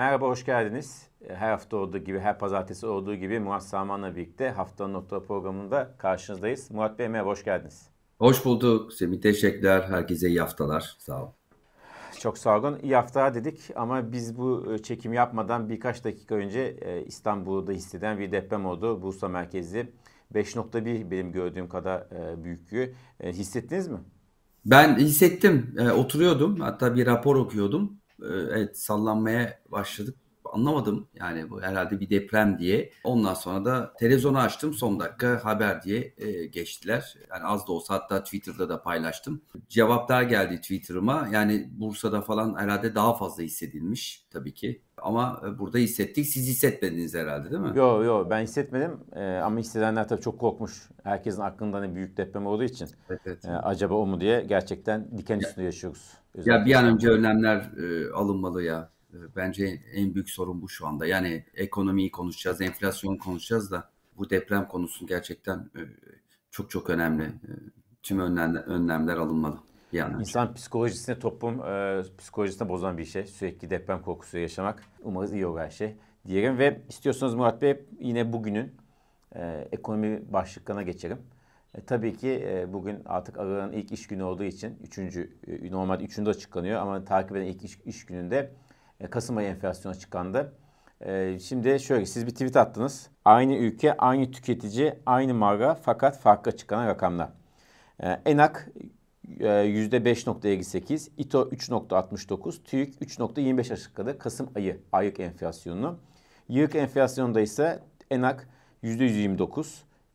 Merhaba, hoş geldiniz. Her hafta olduğu gibi, her pazartesi olduğu gibi Murat Saman'la birlikte Haftanın Nokta programında karşınızdayız. Murat Bey merhaba, hoş geldiniz. Hoş bulduk Semih, teşekkürler. Herkese iyi haftalar, sağ olun. Çok sağ olun. İyi hafta dedik ama biz bu e, çekim yapmadan birkaç dakika önce e, İstanbul'da hisseden bir deprem oldu. Bursa merkezli. 5.1 benim gördüğüm kadar e, büyüklüğü. Hissettiniz mi? Ben hissettim. Oturuyordum. Hatta bir rapor okuyordum. Evet sallanmaya başladık anlamadım. Yani bu herhalde bir deprem diye. Ondan sonra da televizyonu açtım son dakika haber diye e, geçtiler. Yani az da olsa hatta Twitter'da da paylaştım. Cevaplar geldi Twitter'ıma. Yani Bursa'da falan herhalde daha fazla hissedilmiş tabii ki. Ama e, burada hissettik. Siz hissetmediniz herhalde değil mi? Yok yok ben hissetmedim. Ee, ama hissedenler tabii çok korkmuş. Herkesin aklında ne büyük deprem olduğu için. Evet, evet. Ee, acaba o mu diye gerçekten diken üstünde yaşıyoruz. Özellikle ya bir an önce önlemler e, alınmalı ya. Ee, bence en büyük sorun bu şu anda. Yani ekonomiyi konuşacağız, enflasyon konuşacağız da bu deprem konusu gerçekten e, çok çok önemli. E, tüm önlemler, alınmalı. Yani. İnsan psikolojisine, toplum e, psikolojisine bozan bir şey. Sürekli deprem korkusu yaşamak. Umarız iyi olur her şey diyelim. Ve istiyorsanız Murat Bey yine bugünün e, ekonomi başlıklarına geçelim. E, tabii ki e, bugün artık Aralık'ın ilk iş günü olduğu için üçüncü, e, normalde üçünde açıklanıyor ama takip eden ilk iş, iş gününde Kasım ayı enflasyonu açıklandı. E, şimdi şöyle siz bir tweet attınız. Aynı ülke, aynı tüketici, aynı marka fakat farklı açıklanan rakamlar. E, Enak %5.58, İTO 3.69, TÜİK 3.25 açıkladı Kasım ayı aylık enflasyonunu. Yıllık enflasyonda ise Enak %129,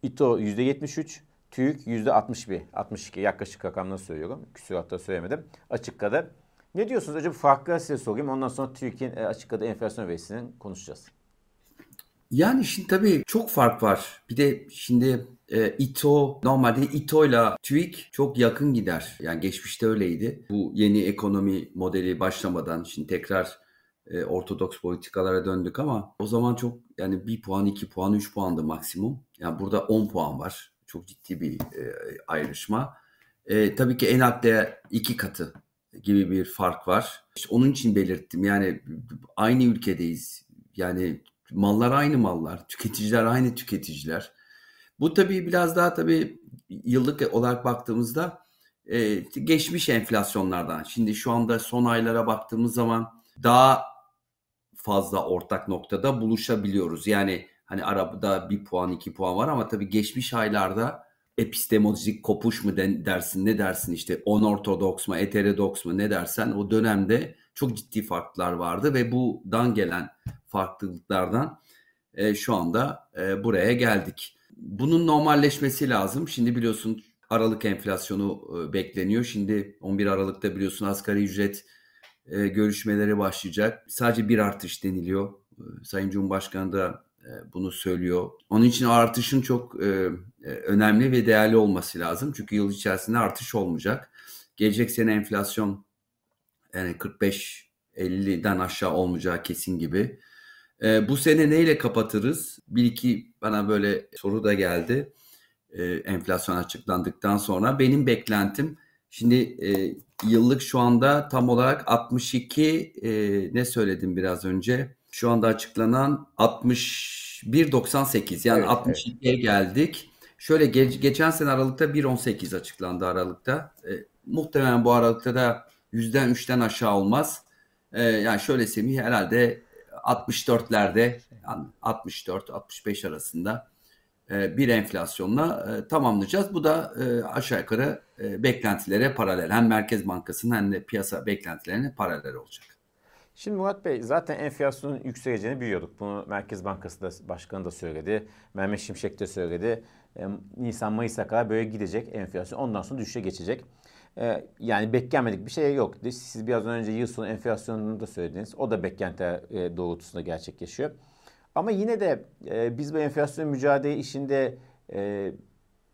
İTO %73, TÜİK %61, 62 yaklaşık rakamları söylüyorum. Küsuratta söylemedim. Açıkladı. Ne diyorsunuz? Önce bu farkları size sorayım. Ondan sonra Türkiye'nin e, açıkladığı enflasyon verisini konuşacağız. Yani şimdi tabii çok fark var. Bir de şimdi e, İTO normalde İTO ile TÜİK çok yakın gider. Yani geçmişte öyleydi. Bu yeni ekonomi modeli başlamadan şimdi tekrar e, ortodoks politikalara döndük ama o zaman çok yani bir puan, iki puan, üç puandı maksimum. Yani burada 10 puan var. Çok ciddi bir e, ayrışma. E, tabii ki en altta iki katı gibi bir fark var. İşte onun için belirttim. Yani aynı ülkedeyiz. Yani mallar aynı mallar, tüketiciler aynı tüketiciler. Bu tabii biraz daha tabii yıllık olarak baktığımızda e, geçmiş enflasyonlardan. Şimdi şu anda son aylara baktığımız zaman daha fazla ortak noktada buluşabiliyoruz. Yani hani arabada bir puan iki puan var ama tabii geçmiş aylarda epistemolojik kopuş mu dersin ne dersin işte onortodoks mu heterodoks mu ne dersen o dönemde çok ciddi farklar vardı ve budan gelen farklılıklardan e, şu anda e, buraya geldik. Bunun normalleşmesi lazım. Şimdi biliyorsun Aralık enflasyonu e, bekleniyor. Şimdi 11 Aralık'ta biliyorsun asgari ücret e, görüşmeleri başlayacak. Sadece bir artış deniliyor. E, Sayın Cumhurbaşkanı da bunu söylüyor. Onun için artışın çok e, e, önemli ve değerli olması lazım. Çünkü yıl içerisinde artış olmayacak. Gelecek sene enflasyon yani 45-50'den aşağı olmayacağı kesin gibi. bu sene neyle kapatırız? Bir iki bana böyle soru da geldi. enflasyon açıklandıktan sonra benim beklentim şimdi yıllık şu anda tam olarak 62 ne söyledim biraz önce? Şu anda açıklanan 61.98 yani evet, 62'ye evet. geldik. Şöyle ge- geçen sene Aralık'ta 1.18 açıklandı Aralık'ta. E, muhtemelen bu Aralık'ta da yüzden üçten aşağı olmaz. E, yani şöyle Semih herhalde 64'lerde yani 64-65 arasında e, bir enflasyonla e, tamamlayacağız. Bu da e, aşağı yukarı e, beklentilere paralel. Hem Merkez Bankası'nın hem de piyasa beklentilerine paralel olacak. Şimdi Murat Bey zaten enflasyonun yükseleceğini biliyorduk. Bunu Merkez Bankası da başkanı da söyledi. Mehmet Şimşek de söyledi. E, Nisan Mayıs'a kadar böyle gidecek enflasyon. Ondan sonra düşüşe geçecek. E, yani beklenmedik bir şey yok. Siz biraz önce yıl sonu enflasyonunu da söylediniz. O da beklenti e, doğrultusunda gerçekleşiyor. Ama yine de e, biz bu enflasyon mücadele işinde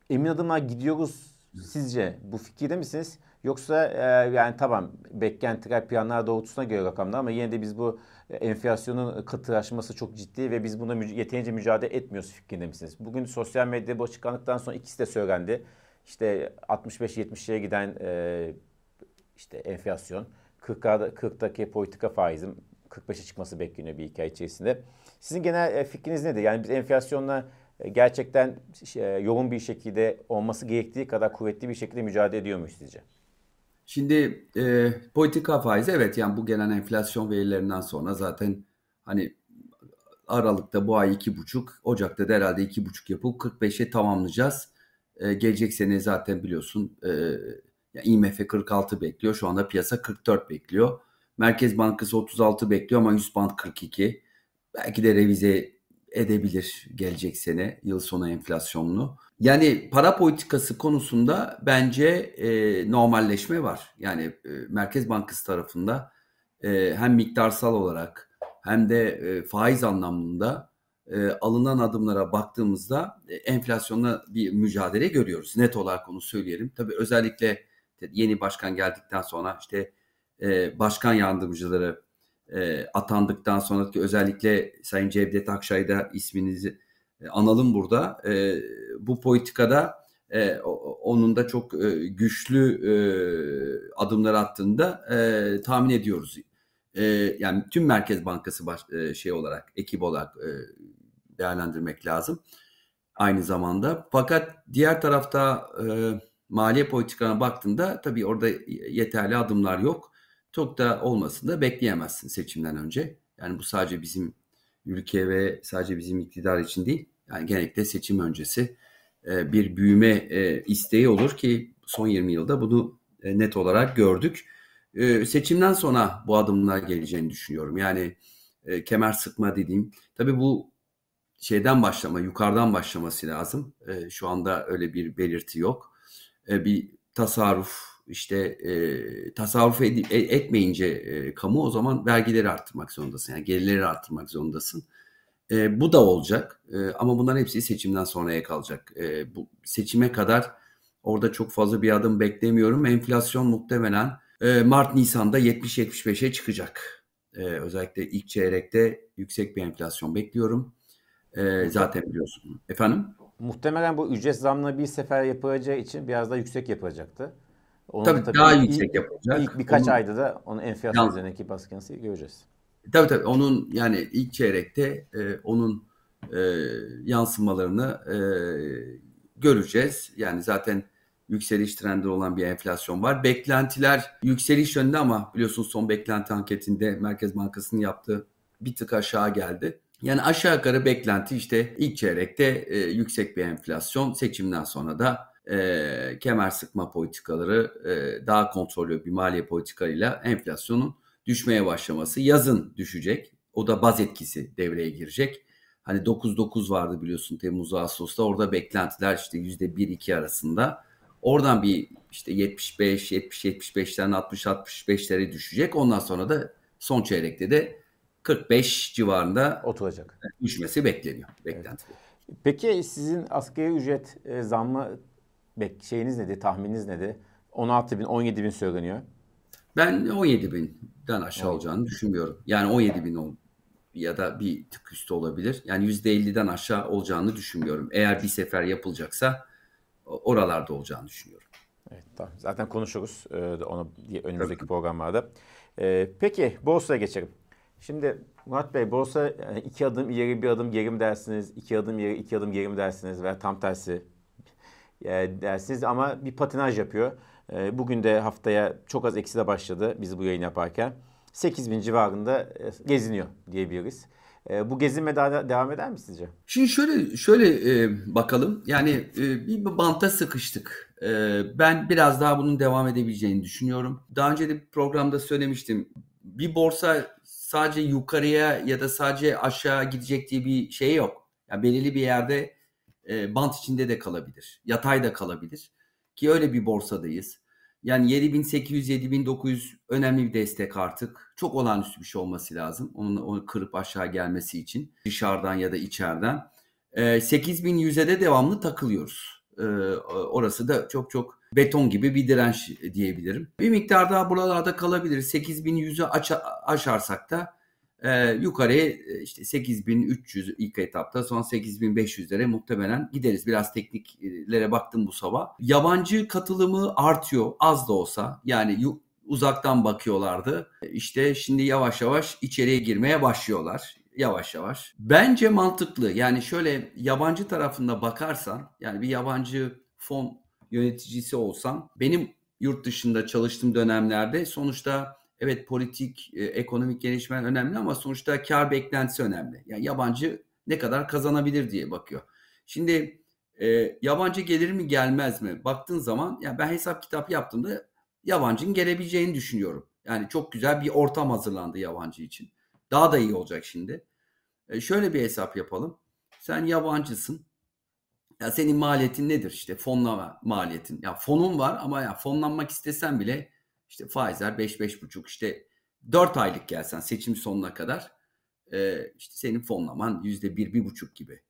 emin adımlar gidiyoruz sizce. Bu fikirde misiniz? Yoksa e, yani tamam beklentiler planlar doğrultusuna göre rakamlar ama yine de biz bu enflasyonun katılaşması çok ciddi ve biz buna mü- yeterince mücadele etmiyoruz fikrinde misiniz? Bugün sosyal medyada bu açıklandıktan sonra ikisi de söylendi. İşte 65-70'lere giden e, işte enflasyon, 40'da 40'daki politika faizim 45'e çıkması bekleniyor bir iki içerisinde. Sizin genel e, fikriniz nedir? Yani biz enflasyonla gerçekten e, yoğun bir şekilde olması gerektiği kadar kuvvetli bir şekilde mücadele ediyor muyuz sizce? Şimdi e, politika faizi evet yani bu gelen enflasyon verilerinden sonra zaten hani Aralık'ta bu ay iki buçuk, Ocak'ta da herhalde iki buçuk yapıp 45'e tamamlayacağız. E, gelecek sene zaten biliyorsun e, yani IMF 46 bekliyor. Şu anda piyasa 44 bekliyor. Merkez Bankası 36 bekliyor ama 100 band 42. Belki de revize edebilir gelecek sene yıl sonu enflasyonunu. Yani para politikası konusunda bence e, normalleşme var. Yani e, Merkez Bankası tarafında e, hem miktarsal olarak hem de e, faiz anlamında e, alınan adımlara baktığımızda e, enflasyonla bir mücadele görüyoruz. Net olarak onu söyleyelim. Tabii özellikle yeni başkan geldikten sonra işte e, başkan yardımcıları e, atandıktan sonra ki özellikle Sayın Cevdet Akşay'da isminizi e, analım burada. E, bu politikada e, onun da çok e, güçlü e, adımlar attığında e, tahmin ediyoruz. E, yani tüm Merkez Bankası baş, e, şey olarak, ekip olarak e, değerlendirmek lazım. Aynı zamanda. Fakat diğer tarafta e, maliye politikana baktığında tabii orada yeterli adımlar yok. Çok da olmasını da bekleyemezsin seçimden önce. Yani bu sadece bizim ülke ve sadece bizim iktidar için değil. Yani genellikle seçim öncesi e, bir büyüme e, isteği olur ki son 20 yılda bunu e, net olarak gördük. Seçimden sonra bu adımlar geleceğini düşünüyorum. Yani kemer sıkma dediğim. Tabii bu şeyden başlama, yukarıdan başlaması lazım. Şu anda öyle bir belirti yok. Bir tasarruf, işte e, tasarruf ed- etmeyince e, kamu o zaman vergileri arttırmak zorundasın. Yani gelirleri arttırmak zorundasın. E, bu da olacak e, ama bunların hepsi seçimden sonraya kalacak. E, bu seçime kadar orada çok fazla bir adım beklemiyorum. Enflasyon muhtemelen e, Mart-Nisan'da 70-75'e çıkacak. E, özellikle ilk çeyrekte yüksek bir enflasyon bekliyorum. E, zaten biliyorsun. Efendim? Muhtemelen bu ücret zamını bir sefer yapılacağı için biraz daha yüksek yapılacaktı. Onu tabii, tabii daha ilk, yüksek yapılacak. İlk birkaç Onun, ayda da onun enflasyon üzerindeki baskısını göreceğiz. Tabii tabii onun yani ilk çeyrekte e, onun e, yansımalarını e, göreceğiz. Yani zaten yükseliş trendi olan bir enflasyon var. Beklentiler yükseliş yönünde ama biliyorsunuz son beklenti anketinde Merkez Bankası'nın yaptığı bir tık aşağı geldi. Yani aşağı yukarı beklenti işte ilk çeyrekte e, yüksek bir enflasyon seçimden sonra da e, kemer sıkma politikaları e, daha kontrollü bir maliye politikalarıyla enflasyonun düşmeye başlaması. Yazın düşecek. O da baz etkisi devreye girecek. Hani 9-9 vardı biliyorsun Temmuz Ağustos'ta. Orada beklentiler işte %1-2 arasında. Oradan bir işte 75, 70, 75'ten 60, 65'lere düşecek. Ondan sonra da son çeyrekte de 45 civarında oturacak. Düşmesi bekleniyor. Beklenti. Evet. Peki sizin asgari ücret e, zammı bek şeyiniz nedir, tahmininiz nedir? 16 bin, 17 bin söyleniyor. Ben 17 binden aşağı evet. olacağını düşünmüyorum. Yani 17 bin ol ya da bir tık üstü olabilir. Yani %50'den aşağı olacağını düşünmüyorum. Eğer bir sefer yapılacaksa oralarda olacağını düşünüyorum. Evet tamam. Zaten konuşuruz e, onu önümüzdeki Tabii. programlarda. E, peki borsaya geçelim. Şimdi Murat Bey borsa yani iki adım ileri bir adım geri mi dersiniz? iki adım ileri iki adım geri mi dersiniz? Veya tam tersi e, dersiniz ama bir patinaj yapıyor. E, bugün de haftaya çok az ekside başladı biz bu yayın yaparken. 8 bin civarında e, geziniyor diyebiliriz. E, bu gezinme daha devam eder mi sizce? Şimdi şöyle şöyle e, bakalım. Yani e, bir banta sıkıştık. E, ben biraz daha bunun devam edebileceğini düşünüyorum. Daha önce de bir programda söylemiştim. Bir borsa sadece yukarıya ya da sadece aşağı gidecek diye bir şey yok. Yani belirli bir yerde e, bant içinde de kalabilir. Yatay da kalabilir. Ki öyle bir borsadayız. Yani 7800-7900 önemli bir destek artık. Çok olağanüstü bir şey olması lazım. Onun onu kırıp aşağı gelmesi için. Dışarıdan ya da içeriden. E, 8100'e de devamlı takılıyoruz. E, orası da çok çok beton gibi bir direnç diyebilirim. Bir miktar daha buralarda kalabilir. 8100'ü aç, aşarsak da e, yukarıya işte 8300 ilk etapta son 8500'lere muhtemelen gideriz. Biraz tekniklere baktım bu sabah. Yabancı katılımı artıyor az da olsa. Yani uzaktan bakıyorlardı. İşte şimdi yavaş yavaş içeriye girmeye başlıyorlar. Yavaş yavaş. Bence mantıklı. Yani şöyle yabancı tarafında bakarsan yani bir yabancı fon yöneticisi olsam benim yurt dışında çalıştığım dönemlerde sonuçta evet politik, e, ekonomik gelişmeler önemli ama sonuçta kar beklentisi önemli. Yani yabancı ne kadar kazanabilir diye bakıyor. Şimdi e, yabancı gelir mi gelmez mi? Baktığın zaman yani ben hesap kitap yaptığımda yabancının gelebileceğini düşünüyorum. Yani çok güzel bir ortam hazırlandı yabancı için. Daha da iyi olacak şimdi. E, şöyle bir hesap yapalım. Sen yabancısın. Ya senin maliyetin nedir? İşte fonlama maliyetin. Ya fonun var ama ya fonlanmak istesen bile işte faizler 5-5,5 işte 4 aylık gelsen seçim sonuna kadar e, işte senin fonlaman %1-1,5 gibi.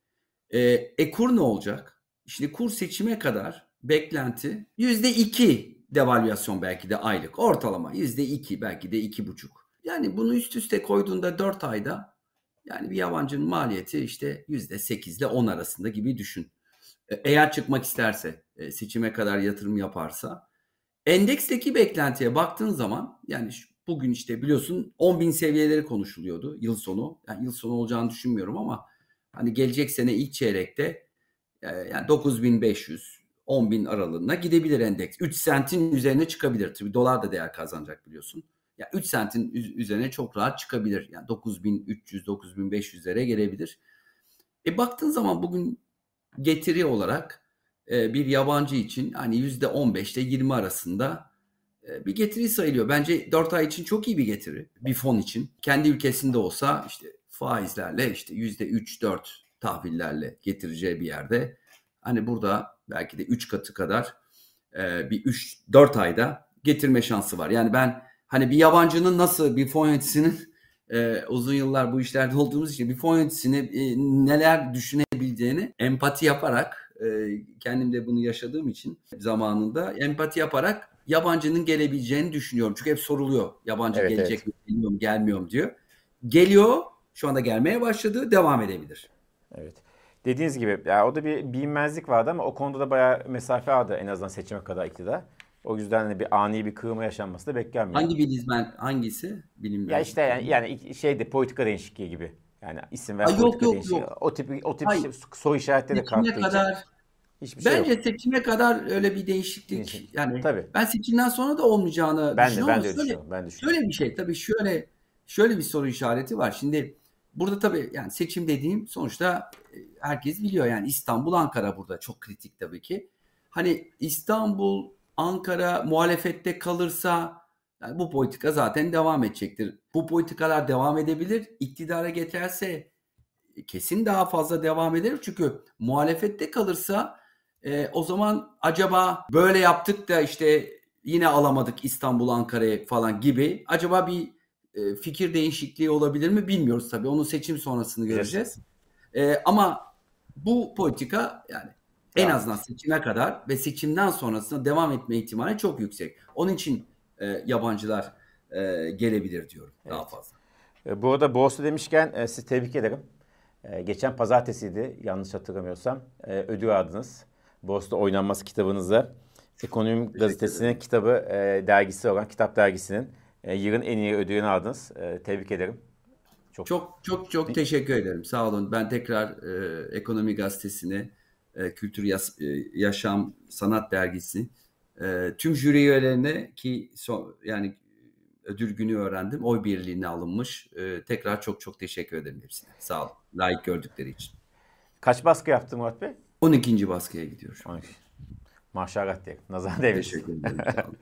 E, e kur ne olacak? İşte kur seçime kadar beklenti %2 devalüasyon belki de aylık ortalama %2 belki de 2,5. Yani bunu üst üste koyduğunda 4 ayda yani bir yabancının maliyeti işte %8 ile 10 arasında gibi düşün. E, eğer çıkmak isterse e, seçime kadar yatırım yaparsa endeksteki beklentiye baktığın zaman yani bugün işte biliyorsun 10 bin seviyeleri konuşuluyordu yıl sonu. Yani yıl sonu olacağını düşünmüyorum ama hani gelecek sene ilk çeyrekte e, yani 9500 10 bin aralığına gidebilir endeks. 3 sentin üzerine çıkabilir. Tabii dolar da değer kazanacak biliyorsun. Ya yani 3 sentin üzerine çok rahat çıkabilir. Yani 9300 9500'lere gelebilir. E baktığın zaman bugün getiri olarak bir yabancı için hani %15 ile 20 arasında e, bir getiri sayılıyor. Bence 4 ay için çok iyi bir getiri bir fon için. Kendi ülkesinde olsa işte faizlerle işte %3-4 tahvillerle getireceği bir yerde. Hani burada belki de 3 katı kadar e, bir 3-4 ayda getirme şansı var. Yani ben hani bir yabancının nasıl bir fon yöneticisinin e, uzun yıllar bu işlerde olduğumuz için bir fon yöneticisini e, neler düşünebileceğini empati yaparak e, kendim de bunu yaşadığım için zamanında empati yaparak yabancının gelebileceğini düşünüyorum. Çünkü hep soruluyor yabancı evet, gelecek evet. mi geliyor mu gelmiyor mu diyor. Geliyor şu anda gelmeye başladı devam edebilir. Evet. Dediğiniz gibi ya o da bir bilinmezlik vardı ama o konuda da bayağı mesafe vardı en azından seçime kadar iktidar. O yüzden hani bir ani bir kırılma yaşanması da beklenmiyor. Hangi bilinmez hangisi? Bilinmez. Ya işte yani, yani şeydi politika değişikliği gibi. Yani isim ve Aa, yok, yok, yok. O tip o tip Hayır. soru işaretleri de kalktığı kadar, için. Hiçbir şey Bence yok. seçime kadar öyle bir değişiklik Değişik. yani tabii. ben seçimden sonra da olmayacağını ben düşünüyorum. De, ben de şöyle, Ben de şöyle bir şey tabii şöyle şöyle bir soru işareti var. Şimdi burada tabii yani seçim dediğim sonuçta e, herkes biliyor yani İstanbul Ankara burada çok kritik tabii ki. Hani İstanbul Ankara muhalefette kalırsa yani bu politika zaten devam edecektir. Bu politikalar devam edebilir. İktidara geçerse e, kesin daha fazla devam eder. Çünkü muhalefette kalırsa e, o zaman acaba böyle yaptık da işte yine alamadık İstanbul Ankara'ya falan gibi acaba bir e, fikir değişikliği olabilir mi bilmiyoruz tabii. Onu seçim sonrasını göreceğiz. E, ama bu politika yani en azından seçime kadar ve seçimden sonrasında devam etme ihtimali çok yüksek. Onun için e, yabancılar e, gelebilir diyorum evet. daha fazla. E, bu arada borsa demişken e, sizi tebrik ederim. E, geçen pazartesiydi yanlış hatırlamıyorsam. E, ödül aldınız. Borsa'da oynanması kitabınıza. Ekonomi Gazetesi'nin kitabı e, dergisi olan Kitap Dergisi'nin e, yılın en iyi ödülünü aldınız. E, tebrik ederim. Çok çok çok, çok teşekkür ederim. Sağ olun. Ben tekrar e, Ekonomi Gazetesi'ne, e, Kültür Yas, e, Yaşam Sanat Dergisi, e, tüm jüri üyelerine ki so, yani ödül günü öğrendim. Oy birliğine alınmış. E, tekrar çok çok teşekkür ederim hepsine. Sağ olun. Layık gördükleri için. Kaç baskı yaptın Murat Bey? 12. baskıya gidiyor. 12. Maşallah diyelim. Nazar değmesin.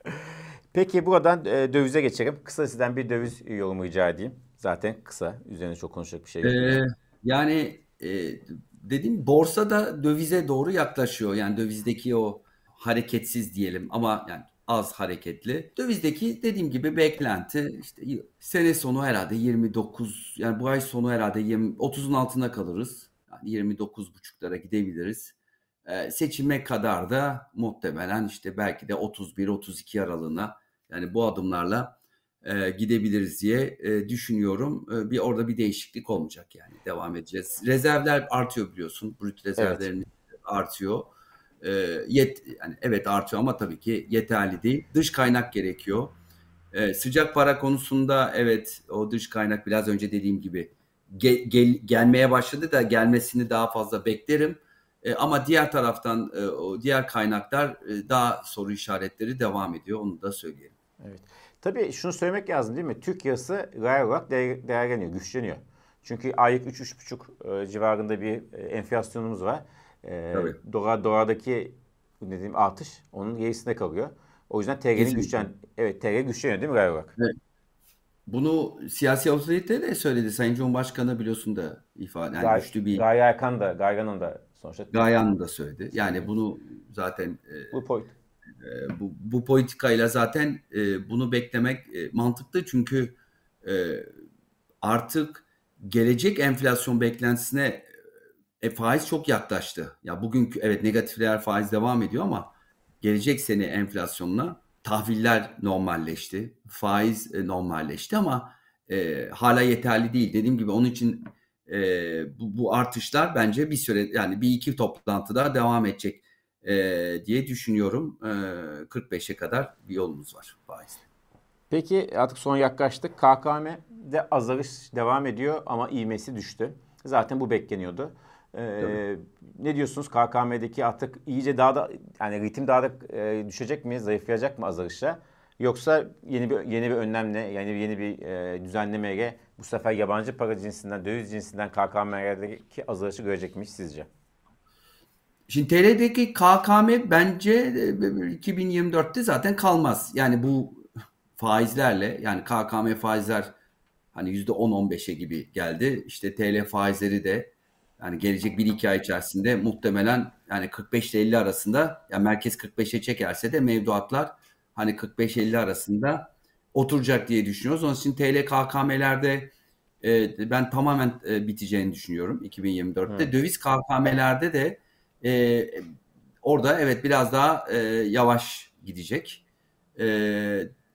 Peki buradan e, dövize geçelim. Kısa sizden bir döviz yorumu rica edeyim. Zaten kısa. Üzerine çok konuşacak bir şey yok. Ee, yani e, dediğim borsada dövize doğru yaklaşıyor. Yani dövizdeki o hareketsiz diyelim ama yani az hareketli. Dövizdeki dediğim gibi beklenti işte sene sonu herhalde 29 yani bu ay sonu herhalde 20, 30'un altında kalırız. Yani 29,5'lara gidebiliriz. Ee, seçime kadar da muhtemelen işte belki de 31-32 aralığına yani bu adımlarla e, gidebiliriz diye e, düşünüyorum. E, bir orada bir değişiklik olmayacak yani devam edeceğiz. Rezervler artıyor biliyorsun. Brüt rezervlerimiz evet. artıyor. E, yet yani evet artıyor ama tabii ki yeterli değil. Dış kaynak gerekiyor. E, sıcak para konusunda evet o dış kaynak biraz önce dediğim gibi gel, gel, gelmeye başladı da gelmesini daha fazla beklerim. E, ama diğer taraftan e, o diğer kaynaklar e, daha soru işaretleri devam ediyor. Onu da söyleyelim. Evet. Tabii şunu söylemek lazım değil mi? Türk lirası reel olarak değer, değerleniyor, güçleniyor. Çünkü aylık 3-3,5 e, civarında bir e, enflasyonumuz var. E, Tabii. dolar, dolardaki ne diyeyim, artış onun gerisinde kalıyor. O yüzden TL'nin güçlen, evet TL güçleniyor değil mi reel olarak? Evet. Bunu siyasi otorite de söyledi. Sayın Cumhurbaşkanı biliyorsun da ifade. Yani Gay, güçlü bir... Gaye Erkan da, Gaygan'ın da sonuçta. Gayan da söyledi. Yani bunu zaten e, bu point. E, bu, bu politikayla zaten e, bunu beklemek e, mantıklı çünkü e, artık gelecek enflasyon beklentisine e, faiz çok yaklaştı. Ya bugünkü evet negatif reel faiz devam ediyor ama gelecek sene enflasyonla tahviller normalleşti. Faiz e, normalleşti ama e, hala yeterli değil. Dediğim gibi onun için e, bu, bu artışlar bence bir süre yani bir iki toplantıda devam edecek e, diye düşünüyorum. E, 45'e kadar bir yolumuz var faizde. Peki artık son yaklaştık. KKM'de azalış devam ediyor ama ivmesi düştü. Zaten bu bekleniyordu. Ee, ne diyorsunuz KKM'deki artık iyice daha da yani ritim daha da e, düşecek mi, zayıflayacak mı azalışla? Yoksa yeni bir yeni bir önlemle, yani yeni bir e, düzenlemeyle bu sefer yabancı para cinsinden, döviz cinsinden KKM'lerdeki azalışı görecek miyiz sizce? Şimdi TL'deki KKM bence 2024'te zaten kalmaz. Yani bu faizlerle yani KKM faizler hani %10-15'e gibi geldi. İşte TL faizleri de yani gelecek 1-2 ay içerisinde muhtemelen yani 45 ile 50 arasında yani merkez 45'e çekerse de mevduatlar hani 45-50 arasında oturacak diye düşünüyoruz. Onun için TL KKM'lerde e, ben tamamen e, biteceğini düşünüyorum 2024'te. Evet. Döviz KKM'lerde de e, orada evet biraz daha e, yavaş gidecek. E,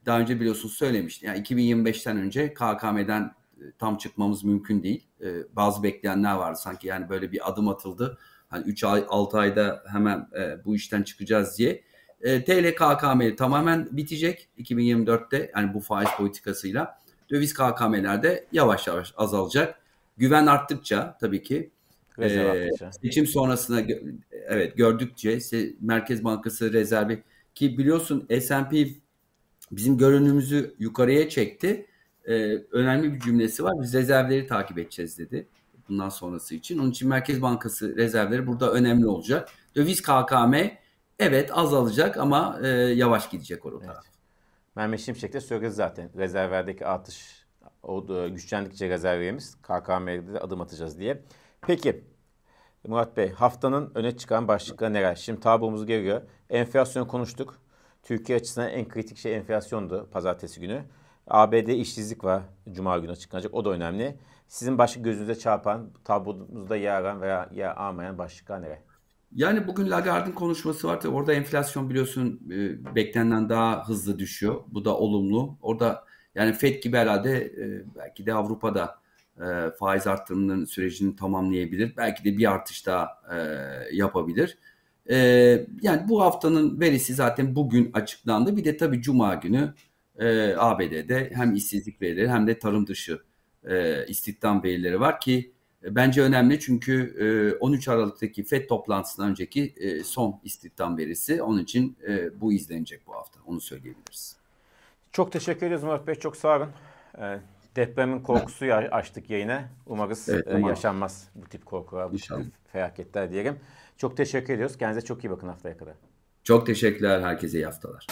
daha önce biliyorsunuz söylemiştim. Yani 2025'ten önce KKM'den tam çıkmamız mümkün değil. E, bazı bekleyenler vardı sanki yani böyle bir adım atıldı. Hani 3 ay 6 ayda hemen e, bu işten çıkacağız diye. E, TL KKM tamamen bitecek 2024'te yani bu faiz politikasıyla. Döviz KKM'lerde yavaş yavaş azalacak. Güven arttıkça tabii ki e, seçim sonrasında evet gördükçe Merkez Bankası rezervi ki biliyorsun S&P bizim görünümümüzü yukarıya çekti e, önemli bir cümlesi var. Biz rezervleri takip edeceğiz dedi bundan sonrası için. Onun için Merkez Bankası rezervleri burada önemli olacak. Döviz KKM evet azalacak ama e, yavaş gidecek orada. Evet. Mehmet Şimşek de söyledi zaten. Rezervlerdeki artış o güçlendikçe rezervlerimiz KKM'de de adım atacağız diye. Peki Murat Bey haftanın öne çıkan başlıkları neler? Şimdi tablomuz geliyor. Enflasyon konuştuk. Türkiye açısından en kritik şey enflasyondu pazartesi günü. ABD işsizlik var. Cuma günü açıklanacak. O da önemli. Sizin başka gözünüze çarpan, tablonuzda yer veya yer almayan başlıklar neler? Yani bugün Lagarde'ın konuşması var. Orada enflasyon biliyorsun e, beklenenden daha hızlı düşüyor. Bu da olumlu. Orada yani FED gibi herhalde e, belki de Avrupa'da e, faiz arttırımının sürecini tamamlayabilir. Belki de bir artış daha yapabilir. Yani bu haftanın verisi zaten bugün açıklandı. Bir de tabii Cuma günü e, ABD'de hem işsizlik verileri hem de tarım dışı e, istihdam verileri var ki e, bence önemli çünkü e, 13 Aralık'taki FED toplantısından önceki e, son istihdam verisi. Onun için e, bu izlenecek bu hafta. Onu söyleyebiliriz. Çok teşekkür ederiz Murat Bey. Çok sağ olun. E, depremin korkusu evet. açtık yayına. Umarız evet, e, yaşanmaz bu tip korkular, bu İnşallah. tip felaketler diyelim. Çok teşekkür ediyoruz. Kendinize çok iyi bakın haftaya kadar. Çok teşekkürler. Herkese iyi haftalar.